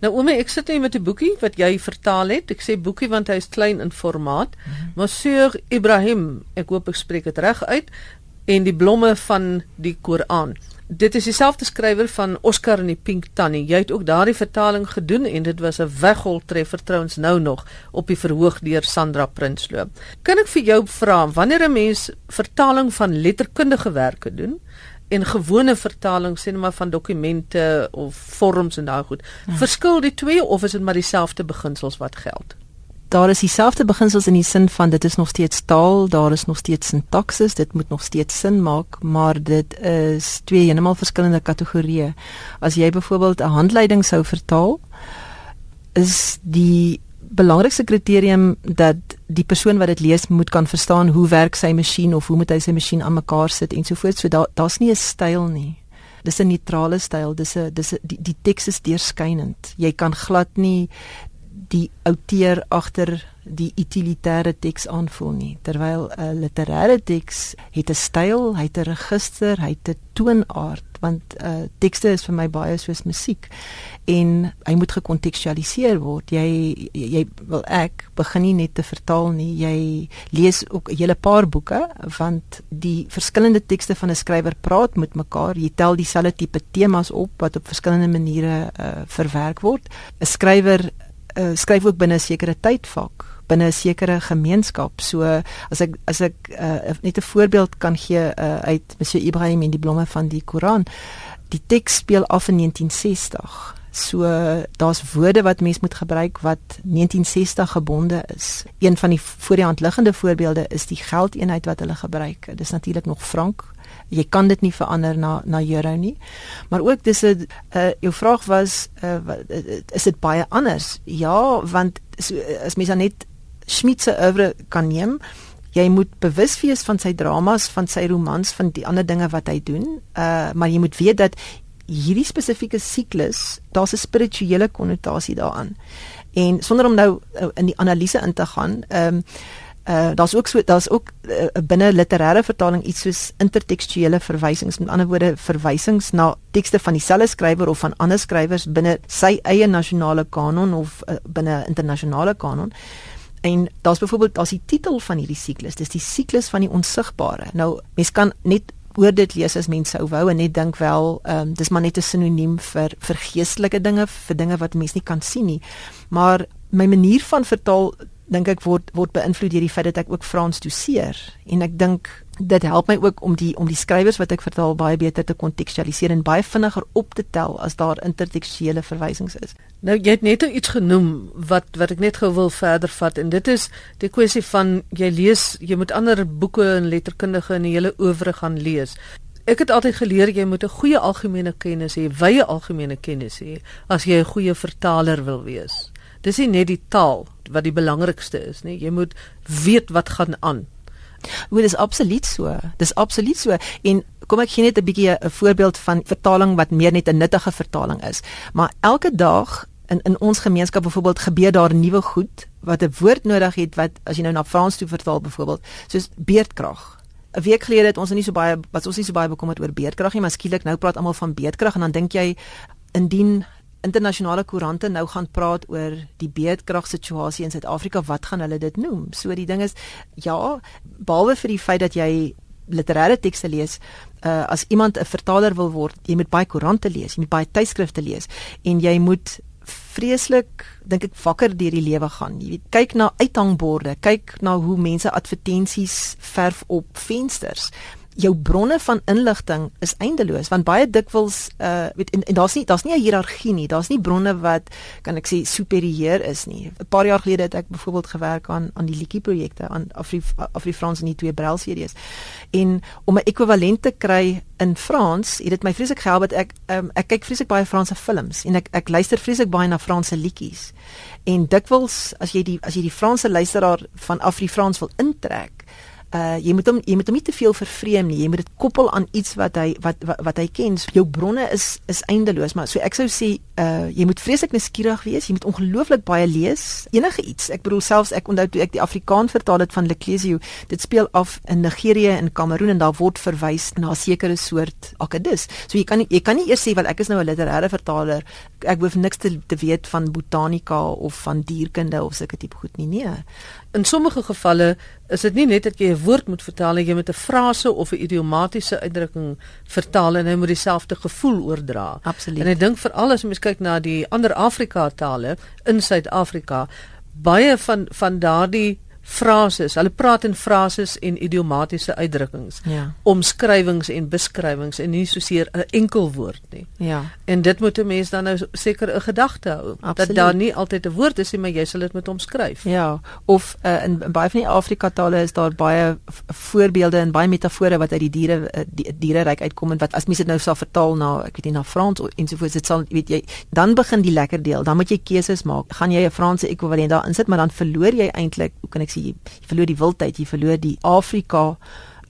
Nou oomie, ek sit hier met 'n boekie wat jy vertaal het. Ek sê boekie want hy is klein in formaat. Mm -hmm. Monsieur Ibrahim, ek hoop ek spreek dit reg uit, en die blomme van die Koran. Dit is dieselfde skrywer van Oscar en die Pink Tannie. Jy het ook daardie vertaling gedoen en dit was 'n weggoltreffer trouens nou nog op die verhoog deur Sandra Prinsloo. Kan ek vir jou vra wanneer 'n mens vertaling van letterkundige werke doen? En gewone vertaling sê net maar van dokumente of vorms en daai goed. Hmm. Verskil die twee of is dit maar dieselfde beginsels wat geld? Daar is dieselfde beginsels in die sin van dit is nog steeds taal, daar is nog steeds sintaksis, dit moet nog steeds sin maak, maar dit is twee heeltemal verskillende kategorieë. As jy byvoorbeeld 'n handleiding sou vertaal, is die belangrikste kriterium dat die persoon wat dit lees moet kan verstaan hoe werk sy masjien of hoe moet hy sy masjien aan mekaar sit en so voort. So daar daar's nie 'n styl nie. Dis 'n neutrale styl. Dis 'n dis 'n die, die teks is deurskynend. Jy kan glad nie die outeur agter die utilitêre teks aanvoel nie terwyl 'n literêre teks het 'n styl, hy het 'n register, hy het 'n toonaard want uh, tekste is vir my baie soos musiek en hy moet gekontekstualiseer word. Jy jy wil ek begin nie net te vertaal nie. Jy lees ook 'n hele paar boeke want die verskillende tekste van 'n skrywer praat met mekaar. Jy tel dieselfde tipe temas op wat op verskillende maniere uh, verwerk word. 'n Skrywer uh, skryf ook binne 'n sekere tydvak binne 'n sekere gemeenskap. So as ek as ek uh, net 'n voorbeeld kan gee uh, uit Monsieur Ibrahim en die blomme van die Koran. Die teks speel af in 1960. So daar's woorde wat mens moet gebruik wat 1960 gebonde is. Een van die voor die hand liggende voorbeelde is die geldeenheid wat hulle gebruik. Dis natuurlik nog frank jy kan dit nie verander na na euro nie. Maar ook dis 'n uh, jou vraag was uh, is dit baie anders? Ja, want so, as mens net Schmidt se oeuvre kan neem, jy moet bewus wees van sy dramas, van sy romans, van die ander dinge wat hy doen. Uh maar jy moet weet dat hierdie spesifieke siklus, daar's 'n spirituele konnotasie daaraan. En sonder om nou in die analise in te gaan, ehm um, uh daar's ook so daar's ook uh, binne literêre vertaling iets soos intertekstuele verwysings met ander woorde verwysings na tekste van dieselfde skrywer of van ander skrywers binne sy eie nasionale kanon of uh, binne internasionale kanon en daar's byvoorbeeld daar's die titel van hierdie siklus dis die siklus van die onsigbare. Nou mens kan net oor dit lees as mense sou wou en net dink wel ehm um, dis maar net 'n sinoniem vir vir geestelike dinge vir dinge wat mense nie kan sien nie. Maar my manier van vertaal dink ek word word beïnvloed deur die feit dat ek ook Frans doseer. En ek dink dit help my ook om die om die skrywers wat ek vertaal baie beter te kontekstualiseer en baie vinniger op te tel as daar intertekstuele verwysings is. Nou jy het net iets genoem wat wat ek net gou wil verder vat en dit is die kwessie van jy lees jy moet ander boeke en letterkundige en die hele oeuvre gaan lees. Ek het altyd geleer jy moet 'n goeie algemene kennis hê, wye algemene kennis hê as jy 'n goeie vertaler wil wees. Dis nie net die taal wat die belangrikste is nie. Jy moet weet wat gaan aan. Dit is absoluut so. Dis absoluut so. En kom ek gee net 'n bietjie 'n voorbeeld van vertaling wat meer net 'n nuttige vertaling is. Maar elke dag in in ons gemeenskap byvoorbeeld gebeur daar nuwe goed wat 'n woord nodig het wat as jy nou na Frans toe vertaal byvoorbeeld soos beerdkrag. 'n Week gelede het ons nie so baie wat ons nie so baie bekommerd oor beerdkrag nie, maar skielik nou praat almal van beerdkrag en dan dink jy indien internasionale koerante nou gaan praat oor die beedkragsituasie in Suid-Afrika, wat gaan hulle dit noem? So die ding is ja, behalwe vir die feit dat jy literêre tekste lees, uh, as iemand 'n vertaler wil word, jy moet baie koerante lees, jy moet baie tydskrifte lees en jy moet vreeslik dink ek wakker deur die lewe gaan. Jy weet, kyk na uithangborde, kyk na hoe mense advertensies verf op vensters jou bronne van inligting is eindeloos want baie dikwels uh weet en, en daar's nie daar's nie 'n hiërargie nie. Daar's nie bronne wat kan ek sê superieur is nie. 'n paar jaar gelede het ek byvoorbeeld gewerk aan aan die liedjie projekte aan Afri Afri Frans en die twee Braille series en om 'n ekwivalent te kry in Frans het dit my vreeslik gehelp dat ek um, ek kyk vreeslik baie Franse films en ek ek luister vreeslik baie na Franse liedjies en dikwels as jy die as jy die Franse luisteraar van Afri Frans wil intrek uh jy moet hom jy moet hom nie te veel vervreem nie. Jy moet dit koppel aan iets wat hy wat wat, wat hy ken. So, jou bronne is is eindeloos, maar so ek sou sê uh jy moet vreeslik nuuskierig wees. Jy moet ongelooflik baie lees. Enige iets. Ek bedoel selfs ek onthou toe ek die Afrikaans vertaal het van Leclésio, dit speel af in Nigerië en Kameroen en daar word verwys na 'n sekere soort akedus. So jy kan nie, jy kan nie eers sê wel ek is nou 'n literêre vertaler. Ek hoef niks te, te weet van botanika of van dierkunde of sulke tipe goed nie. Nee. In sommige gevalle is dit nie net dat jy 'n woord moet vertaal nie, jy moet 'n frase of 'n idiomatiese uitdrukking vertaal en hy moet dieselfde gevoel oordra. Absoluut. En ek dink veral as mens kyk na die ander Afrika tale in Suid-Afrika, baie van van daardie frases. Hulle praat in frases en idiomatiese uitdrukkings. Ja. Omskrywings en beskrywings en nie soseer 'n enkel woord nie. Ja. En dit moet 'n mens dan nou seker 'n gedagte hou Absoluut. dat daar nie altyd 'n woord is nie, maar jy sal dit met omskryf. Ja, of uh, in, in baie van die Afrika tale is daar baie voorbeelde en baie metafore wat uit die diere uh, die, diereryk uitkom en wat as mense dit nou sal vertaal na ek weet nie na Frans of- ensovoorts dit sal weet jy dan begin die lekker deel. Dan moet jy keuses maak. Gaan jy 'n Franse ekwivalent daarin sit, maar dan verloor jy eintlik, hoe kan ek sê, jy, jy verloor die wildheid, jy verloor die Afrika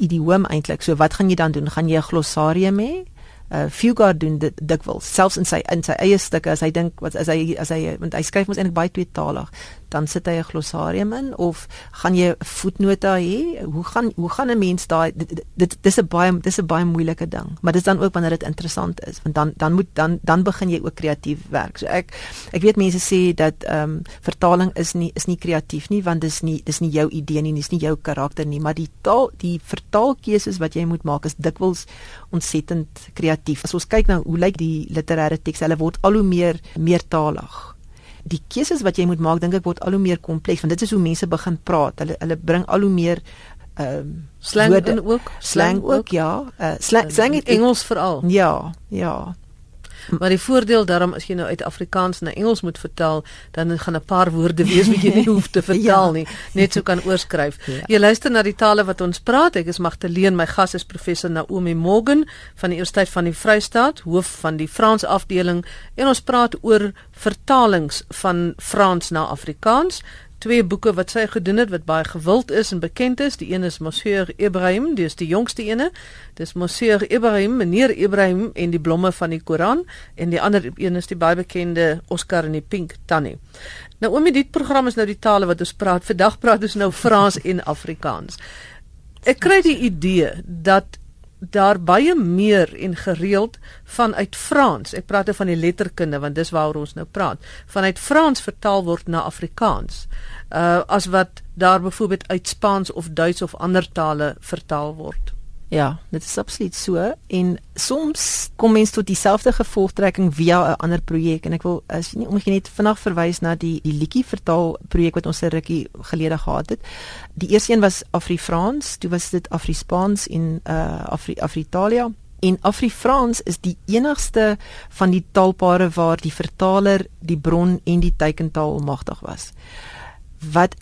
idioom eintlik. So wat gaan jy dan doen? Gaan jy 'n glossarium hê? uh Fugard doen dit dikwels selfs in sy in sy eie stukke as hy dink wat as hy as hy want hy skryf mos eintlik baie tweetalig dan sit hy 'n glossarium in of gaan jy 'n voetnota hê? Hoe gaan hoe gaan 'n mens daai dit, dit dis 'n baie dis 'n baie moeilike ding. Maar dis dan ook wanneer dit interessant is want dan dan moet dan dan begin jy ook kreatief werk. So ek ek weet mense sê dat ehm um, vertaling is nie is nie kreatief nie want dis nie dis nie jou idee nie dis nie jou karakter nie maar die taal die vertaalkeuses wat jy moet maak is dikwels ontsettend kreatief as ons kyk na hoe lyk die literêre teks hulle word al hoe meer meertalig die keuses wat jy moet maak dink ek word al hoe meer kompleks want dit is hoe mense begin praat. Hulle hulle bring al hoe meer ehm um, Slang woorde- in ook, slang ook ja. Uh, slang slang het Engels veral. ja ja Maar die voordeel daarom as jy nou uit Afrikaans na Engels moet vertaal, dan gaan 'n paar woorde wees wat jy nie hoef te vertaal Ja. nie, net so kan oorskryf. Ja. Jy luister na die tale wat ons praat. Ek is Magdalene, my gas is professor Naomi Morgan van die Universiteit van die Vrystaat, hoof van die Frans afdeling en ons praat oor vertalings van Frans na Afrikaans. Twee boeke wat sy gedoen het wat baie gewild is en bekend is. Die een is Monsieur Ibrahim, dis die jongste ene. Dis Monsieur Ibrahim, meneer Ibrahim en die blomme van die Koran en die ander een is die baie bekende Oscar en die Pink Tannie. Nou om dit program is nou die tale wat ons praat. Vandag praat ons nou Frans en Afrikaans. Ek kry die idee dat daar baie meer en gereeld vanuit Frans. Ek praat nou van die letterkunde want dis waaroor ons nou praat. Vanuit Frans vertaal word na Afrikaans. Uh as wat daar byvoorbeeld uit Spaans of Duits of ander tale vertaal word. Ja, dit is absoluut so en soms kom mens tot dieselfde gevolgtrekking via 'n ander projek en ek wil as jy nie om jy net vinnig verwys na die die liedjie vertaal projek wat ons 'n rukkie gelede gehad het. Die eerste een was Afrifrans, toe was dit Afrispaans en uh Afri Afritalia. En Afrifrans is die enigste van die taalpare waar die vertaler die bron en die teikentaal magtig was. Wat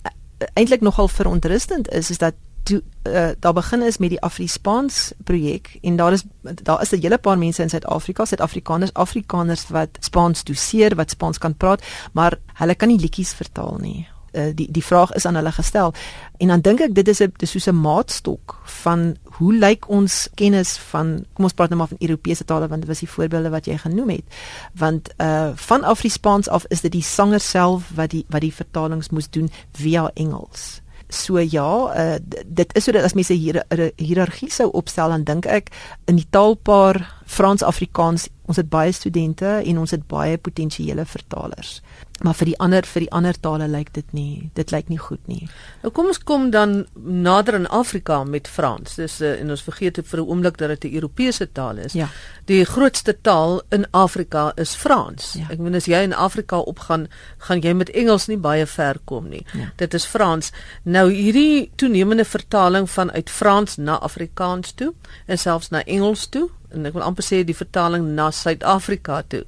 eintlik nogal verontrustend is is dat toe uh, daar begin is met die Afrispaans projek en daar is daar is 'n hele paar mense in Suid-Afrika, Suid-Afrikaners, Afrikaners wat Spaans doseer, wat Spaans kan praat, maar hulle kan nie liedjies vertaal nie. Uh, die die vraag is aan hulle gestel. En dan dink ek dit is 'n dis soos 'n maatstok van hoe lyk ons kennis van kom ons praat nou maar van Europese tale want dit was die voorbeelde wat jy genoem het. Want uh van Afrispaans af is dit die sanger self wat die wat die vertalings moes doen via Engels so ja, uh, dit is sodat as mense hier 'n hiërargie sou opstel dan dink ek in die taalpaar Frans-Afrikaans, ons het baie studente en ons het baie potensiële vertalers. Maar vir die ander vir die ander tale lyk dit nie, dit lyk nie goed nie. Nou kom ons kom dan nader in Afrika met Frans. Dis uh, en ons vergeet vir 'n oomblik dat dit 'n Europese taal is. Ja. Die grootste taal in Afrika is Frans. Ja. Ek bedoel as jy in Afrika opgaan, gaan jy met Engels nie baie ver kom nie. Ja. Dit is Frans. Nou hierdie toenemende vertaling van uit Frans na Afrikaans toe en selfs na Engels toe en ek wil amper sê die vertaling na Suid-Afrika toe.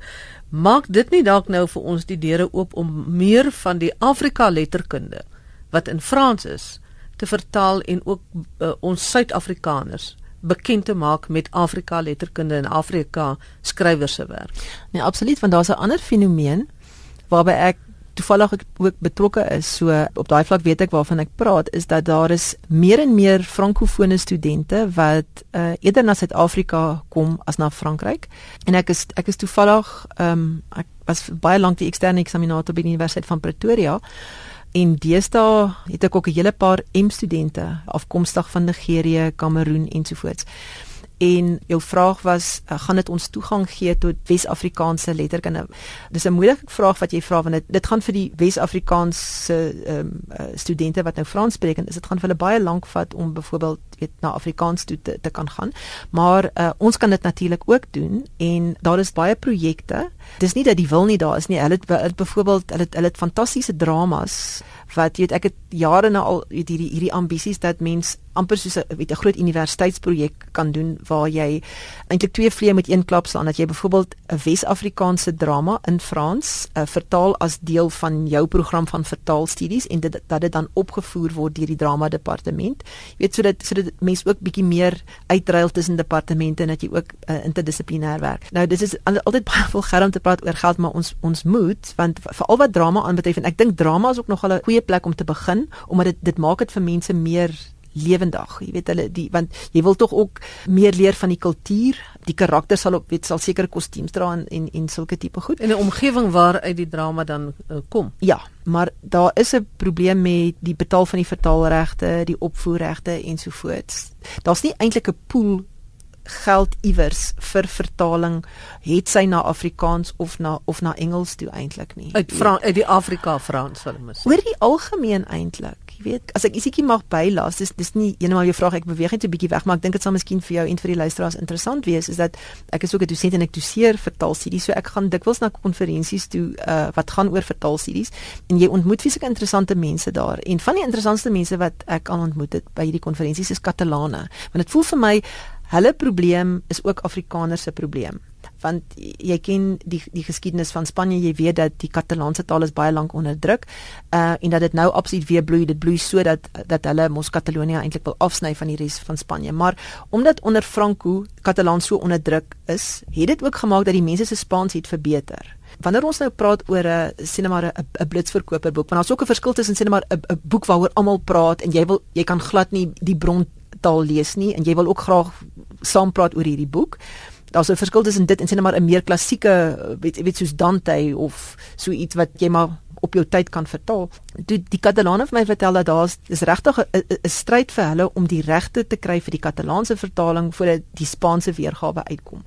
Maak dit nie dalk nou vir ons die deure oop om meer van die Afrika letterkunde wat in Frans is te vertaal en ook uh, ons Suid-Afrikaners bekend te maak met Afrika letterkunde en Afrika skrywers se werk. Nee, absoluut, want daar's 'n ander fenomeen waarby ek toevallig ook betrokke is, so op daai vlak weet ek waarvan ek praat, is dat daar is meer en meer frankofone studente wat uh, eerder na Suid-Afrika kom as na Frankryk. En ek is ek is toevallig ehm um, ek was baie lank die eksterne eksaminator by die Universiteit van Pretoria. En deesdae het ek ook 'n hele paar M-studente afkomstig van Nigerië, Kameroen ensovoorts en jou vraag was uh, gaan dit ons toegang gee tot Wes-Afrikaanse letterkunde. Dis 'n moeilike vraag wat jy vra want dit dit gaan vir die Wes-Afrikaanse um, uh, studente wat nou Frans spreek en dit gaan vir hulle baie lank vat om byvoorbeeld weet na Afrikaans toe te, te kan gaan. Maar uh, ons kan dit natuurlik ook doen en daar is baie projekte. Dis nie dat die wil nie daar is nie. Hulle het byvoorbeeld hulle hulle het fantastiese dramas wat weet ek het jare nou al weet hierdie hierdie ambisies dat mens amper soos 'n weet 'n groot universiteitsprojek kan doen waar jy eintlik twee vleie met een klap slaan dat jy byvoorbeeld 'n Wes-Afrikaanse drama in Frans uh, vertaal as deel van jou program van vertaalstudies en dit dat dit dan opgevoer word deur die drama departement. Jy weet sodat sodat mense ook bietjie meer uitruil tussen departemente en dat jy ook uh, interdissiplinêr werk. Nou dis is altyd baie veel geld om te praat oor geld maar ons ons moet want veral wat drama aanbetref en ek dink drama is ook nog 'n goeie plek om te begin omdat dit dit maak dit vir mense meer lewendig. Jy weet hulle die want jy wil tog ook meer leer van die kultuur. Die karakter sal op weet sal sekere kostuums dra en en, en sulke tipe goed. In 'n omgewing waar uit die drama dan uh, kom. Ja, maar daar is 'n probleem met die betaal van die vertaalregte, die opvoerregte ensovoorts. Daar's nie eintlik 'n pool geld iewers vir vertaling het sy na Afrikaans of na of na Engels toe eintlik nie. Uit Fra uit die Afrika Frans sal mens. Oor die algemeen eintlik jy weet as ek isiekie mag bylaas dis dis nie eenmal jou vraag ek beweeg net 'n bietjie weg maar ek dink dit sal miskien vir jou en vir die luisteraars interessant wees is dat ek is ook 'n dosent en ek doseer vertaalstudies so ek gaan dikwels na konferensies toe uh, wat gaan oor vertaalstudies en jy ontmoet fisieke interessante mense daar en van die interessantste mense wat ek al ontmoet het by hierdie konferensies is Katalane want dit voel vir my hulle probleem is ook Afrikaners se probleem. Want jy ken die die geskiedenis van Spanje jy weet dat die Katalaanse taal is baie lank onderdruk uh en dat dit nou absoluut weer bloei. Dit bloei sodat dat hulle mos Katalonië eintlik wil afsny van die res van Spanje. Maar omdat onder Franco Katalaan so onderdruk is het dit ook gemaak dat die mense se Spaans het verbeter. Wanneer ons nou praat oor 'n sien maar 'n blitsverkoper boek, want daar's ook 'n verskil tussen sien maar 'n boek waaroor almal praat en jy wil jy kan glad nie die brontaal lees nie en jy wil ook graag saam praat oor hierdie boek daar's 'n verskil tussen dit en sê net maar 'n meer klassieke weet weet soos Dante of so iets wat jy maar op jou tyd kan vertaal. Toe die Katalane vir my vertel dat daar is regtig 'n stryd vir hulle om die regte te kry vir die Katalaanse vertaling voordat die Spaanse weergawe uitkom.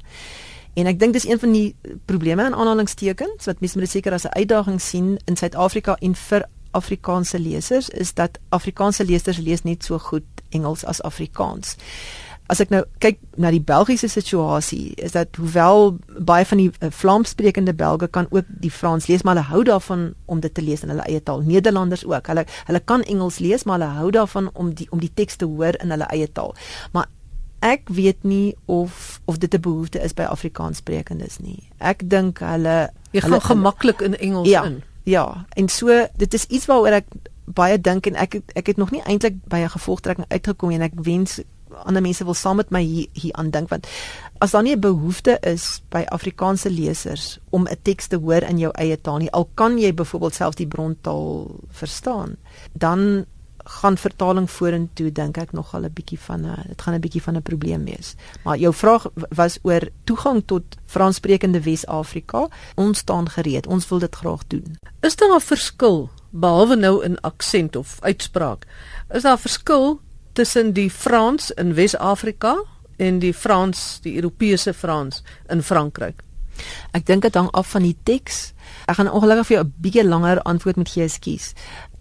En ek dink dis een van die probleme in aanhalingstekens wat mense moet seker as 'n uitdaging sien in Suid-Afrika en vir Afrikaanse lesers is dat Afrikaanse lesers lees net so goed Engels as Afrikaans as ek nou kyk na die Belgiese situasie, is dat hoewel baie van die uh, Vlaamssprekende Belge kan ook die Frans lees, maar hulle hou daarvan om dit te lees in hulle eie taal. Nederlanders ook. Hulle hulle kan Engels lees, maar hulle hou daarvan om die om die teks te hoor in hulle eie taal. Maar ek weet nie of of dit 'n behoefte is by Afrikaanssprekendes nie. Ek dink hulle jy gaan gemaklik in Engels ja, in. Ja, en so dit is iets waaroor ek baie dink en ek ek het nog nie eintlik by 'n gevolgtrekking uitgekom en ek wens ander mense wil saam met my hier hier aan dink want as daar nie 'n behoefte is by Afrikaanse lesers om 'n teks te hoor in jou eie taal nie al kan jy byvoorbeeld self die brontaal verstaan dan gaan vertaling vorentoe dink ek nog al 'n bietjie van 'n dit gaan 'n bietjie van 'n probleem wees. Maar jou vraag was oor toegang tot Franssprekende Wes-Afrika. Ons staan gereed. Ons wil dit graag doen. Is daar 'n verskil behalwe nou in aksent of uitspraak? Is daar 'n verskil tussen die Frans in Wes-Afrika en die Frans, die Europese Frans in Frankryk? Ek dink dit hang af van die teks. Ek gaan ongelukkig vir jou 'n bietjie langer antwoord moet gee, ekskuus.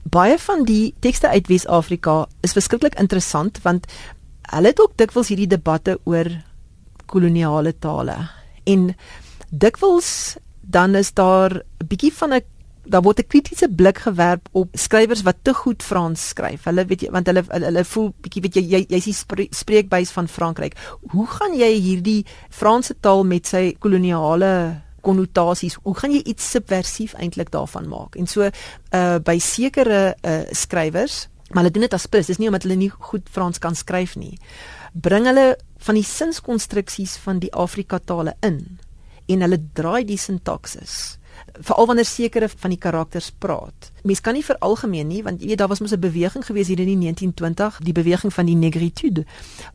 Baie van die tekste uit Wes-Afrika is verskriklik interessant want hulle het ook dikwels hierdie debatte oor koloniale tale. En dikwels dan is daar 'n bietjie van 'n daar word 'n kritiese blik gewerp op skrywers wat te goed Frans skryf. Hulle weet jy want hulle hulle, hulle voel bietjie weet jy jy jy's die spre, spreekbuis van Frankryk. Hoe gaan jy hierdie Franse taal met sy koloniale konnotasies, hoe gaan jy iets subversief eintlik daarvan maak? En so uh by sekere uh skrywers, maar hulle doen dit as plus, dis nie omdat hulle nie goed Frans kan skryf nie. Bring hulle van die sinskonstruksies van die Afrika tale in en hulle draai die sintaksis veral wanneer sekere van die karakters praat. Mens kan nie veralgemeen nie want jy weet daar was mos 'n beweging gewees hier in die 1920, die beweging van die negritude.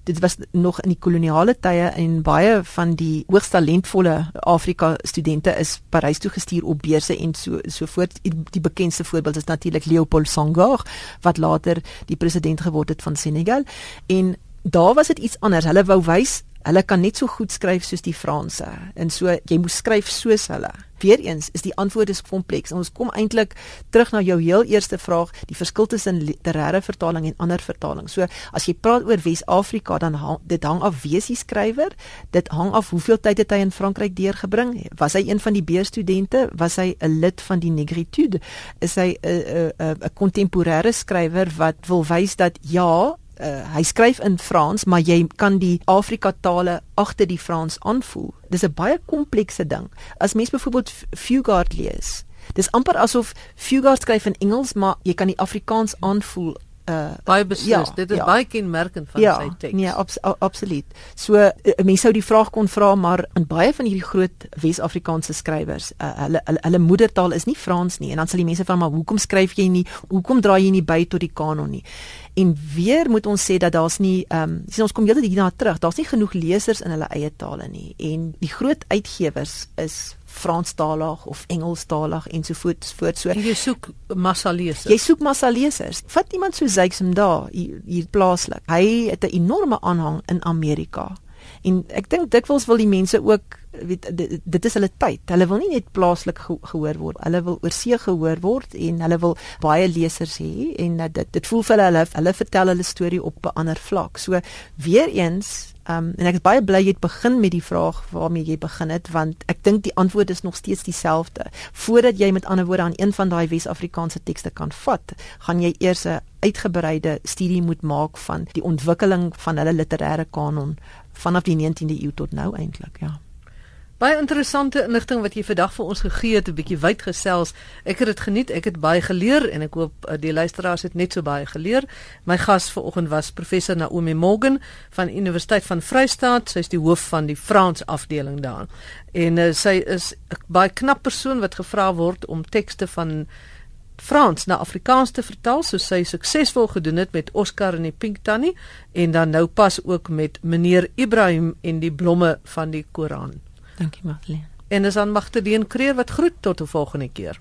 Dit was nog in die koloniale tye en baie van die hoogs talentvolle Afrika studente is Parys toe gestuur op beurse en so so voort. Die bekendste voorbeeld is natuurlik Leopold Senghor wat later die president geword het van Senegal en daar was dit iets anders. Hulle wou wys hulle kan net so goed skryf soos die Franse. En so jy moet skryf soos hulle. Weereens is die antwoord is kompleks. Ons kom eintlik terug na jou heel eerste vraag, die verskil tussen literêre vertaling en ander vertaling. So as jy praat oor Wes-Afrika, dan hang, dit hang af wie se skrywer, dit hang af hoeveel tyd het hy in Frankryk deurgebring. Was hy een van die beurstudente? Was hy 'n lid van die Negritude? Is hy 'n 'n 'n kontemporêre skrywer wat wil wys dat ja, uh, hy skryf in Frans, maar jy kan die Afrika tale agter die Frans aanvoel. Dis 'n baie komplekse ding. As mens byvoorbeeld Fugard lees, dis amper asof Fugard skryf in Engels, maar jy kan die Afrikaans aanvoel uh baie beslis ja, dit is ja. baie kenmerkend van ja, sy teks. Nee, abs absoluut. So uh, mense sou die vraag kon vra maar in baie van hierdie groot Wes-Afrikaanse skrywers, uh, hulle, hulle hulle moedertaal is nie Frans nie en dan sal die mense vra maar hoekom skryf jy nie? Hoekom draai jy nie by tot die kanon nie? En weer moet ons sê dat daar's nie ehm um, sien ons kom heeltyd hierna terug. Daar's nie genoeg lesers in hulle eie tale nie. En die groot uitgewers is Franstalig of Engelstalig ensovoorts voort so. En jy soek massa lesers. Jy soek massa lesers. Vat iemand so Zeixem daar hier, hier plaaslik. Hy het 'n enorme aanhang in Amerika. En ek dink dikwels wil die mense ook weet dit, dit is hulle tyd. Hulle wil nie net plaaslik ge, gehoor word. Hulle wil oorsee gehoor word en hulle wil baie lesers hê en dit dit voel vir hulle hulle, hulle vertel hulle storie op 'n ander vlak. So weer eens Um, en ek is baie bly jy het begin met die vraag waarmee jy begin het want ek dink die antwoord is nog steeds dieselfde. Voordat jy met ander woorde aan een van daai Wes-Afrikaanse tekste kan vat, gaan jy eers 'n uitgebreide studie moet maak van die ontwikkeling van hulle literêre kanon vanaf die 19de eeu tot nou eintlik, ja. Baie interessante inligting wat jy vandag vir ons gegee het, 'n bietjie wyd gesels. Ek het dit geniet, ek het baie geleer en ek hoop uh, die luisteraars het net so baie geleer. My gas vanoggend was professor Naomi Morgan van Universiteit van Vryheid. Sy is die hoof van die Frans afdeling daar. En uh, sy is 'n baie knap persoon wat gevra word om tekste van Frans na Afrikaans te vertaal, soos sy suksesvol gedoen het met Oscar en die Pink Tannie en dan nou pas ook met meneer Ibrahim en die blomme van die Koran. Dankie Magdalene. En dis aan Magdalene Kreer wat groet tot 'n volgende keer.